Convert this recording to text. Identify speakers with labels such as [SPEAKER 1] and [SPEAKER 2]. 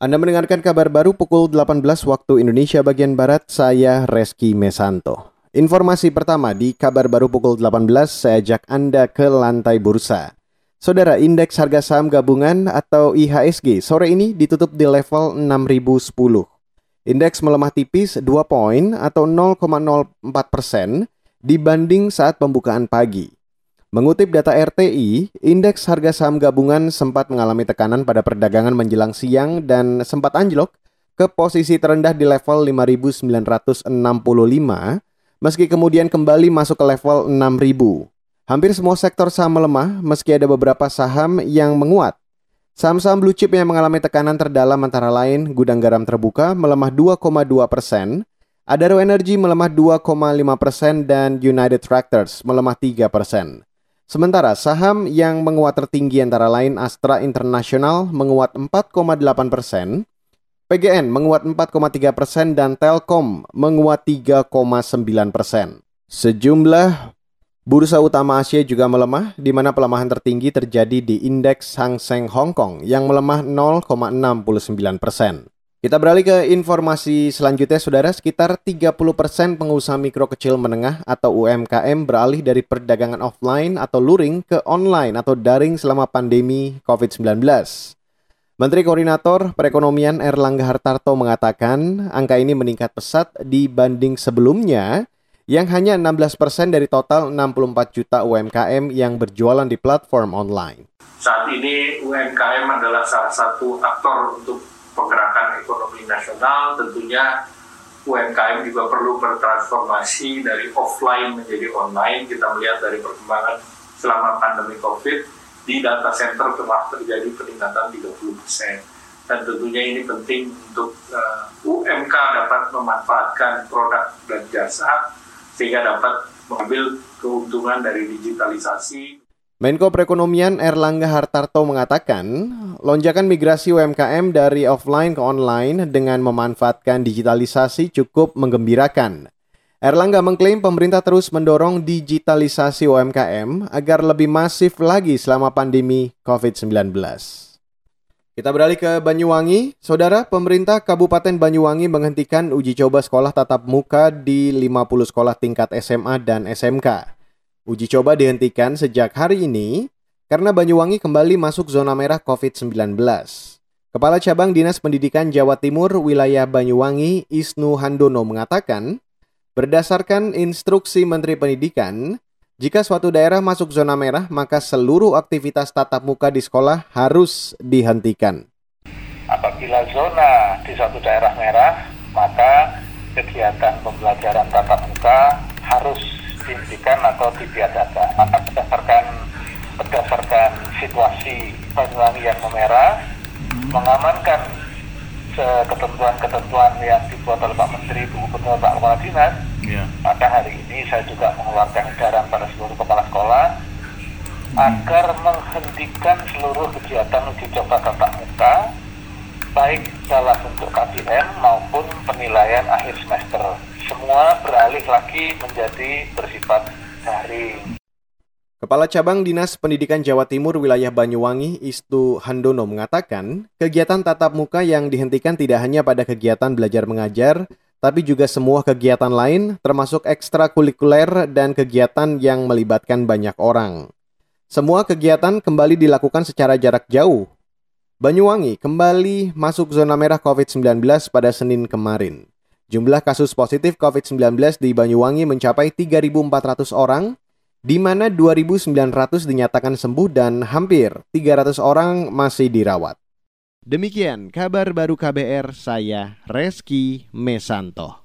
[SPEAKER 1] Anda mendengarkan kabar baru pukul 18 waktu Indonesia bagian Barat, saya Reski Mesanto. Informasi pertama di kabar baru pukul 18, saya ajak Anda ke lantai bursa. Saudara, indeks harga saham gabungan atau IHSG sore ini ditutup di level 6010. Indeks melemah tipis 2 poin atau 0,04 persen dibanding saat pembukaan pagi. Mengutip data RTI, indeks harga saham gabungan sempat mengalami tekanan pada perdagangan menjelang siang dan sempat anjlok ke posisi terendah di level 5.965 meski kemudian kembali masuk ke level 6.000. Hampir semua sektor saham melemah meski ada beberapa saham yang menguat. Saham-saham blue chip yang mengalami tekanan terdalam antara lain Gudang Garam Terbuka melemah 2,2 persen, Adaro Energy melemah 2,5 persen, dan United Tractors melemah 3 persen. Sementara saham yang menguat tertinggi antara lain Astra International menguat 4,8 persen, PGN menguat 4,3 persen, dan Telkom menguat 3,9 persen. Sejumlah bursa utama Asia juga melemah, di mana pelemahan tertinggi terjadi di indeks Hang Seng Hong Kong yang melemah 0,69 persen. Kita beralih ke informasi selanjutnya, saudara. Sekitar 30% pengusaha mikro kecil menengah atau UMKM beralih dari perdagangan offline atau luring ke online atau daring selama pandemi COVID-19. Menteri Koordinator Perekonomian Erlangga Hartarto mengatakan angka ini meningkat pesat dibanding sebelumnya yang hanya 16% dari total 64 juta UMKM yang berjualan di platform online.
[SPEAKER 2] Saat ini UMKM adalah salah satu aktor untuk nasional tentunya UMKM juga perlu bertransformasi dari offline menjadi online. Kita melihat dari perkembangan selama pandemi COVID di data center telah terjadi peningkatan 30 Dan tentunya ini penting untuk uh, UMK dapat memanfaatkan produk dan jasa sehingga dapat mengambil keuntungan dari digitalisasi.
[SPEAKER 1] Menko Perekonomian Erlangga Hartarto mengatakan, lonjakan migrasi UMKM dari offline ke online dengan memanfaatkan digitalisasi cukup menggembirakan. Erlangga mengklaim pemerintah terus mendorong digitalisasi UMKM agar lebih masif lagi selama pandemi COVID-19. Kita beralih ke Banyuwangi. Saudara, pemerintah Kabupaten Banyuwangi menghentikan uji coba sekolah tatap muka di 50 sekolah tingkat SMA dan SMK. Uji coba dihentikan sejak hari ini karena Banyuwangi kembali masuk zona merah COVID-19. Kepala Cabang Dinas Pendidikan Jawa Timur wilayah Banyuwangi, Isnu Handono mengatakan, berdasarkan instruksi Menteri Pendidikan, jika suatu daerah masuk zona merah, maka seluruh aktivitas tatap muka di sekolah harus dihentikan.
[SPEAKER 3] Apabila zona di suatu daerah merah, maka kegiatan pembelajaran tatap muka harus atau ditiadakan. Maka berdasarkan berdasarkan situasi Banyuwangi yang memerah, hmm. mengamankan ketentuan-ketentuan yang dibuat oleh Pak Menteri, buku petunjuk Pak Kepala Dinas, yeah. maka hari ini saya juga mengeluarkan edaran pada seluruh kepala sekolah hmm. agar menghentikan seluruh kegiatan uji coba tatap muka, baik dalam bentuk KBM maupun penilaian akhir semester semua beralih lagi menjadi bersifat daring.
[SPEAKER 1] Kepala Cabang Dinas Pendidikan Jawa Timur wilayah Banyuwangi, Istu Handono mengatakan, kegiatan tatap muka yang dihentikan tidak hanya pada kegiatan belajar mengajar, tapi juga semua kegiatan lain termasuk ekstrakurikuler dan kegiatan yang melibatkan banyak orang. Semua kegiatan kembali dilakukan secara jarak jauh. Banyuwangi kembali masuk zona merah COVID-19 pada Senin kemarin. Jumlah kasus positif COVID-19 di Banyuwangi mencapai 3.400 orang, di mana 2.900 dinyatakan sembuh dan hampir 300 orang masih dirawat. Demikian kabar baru KBR, saya Reski Mesanto.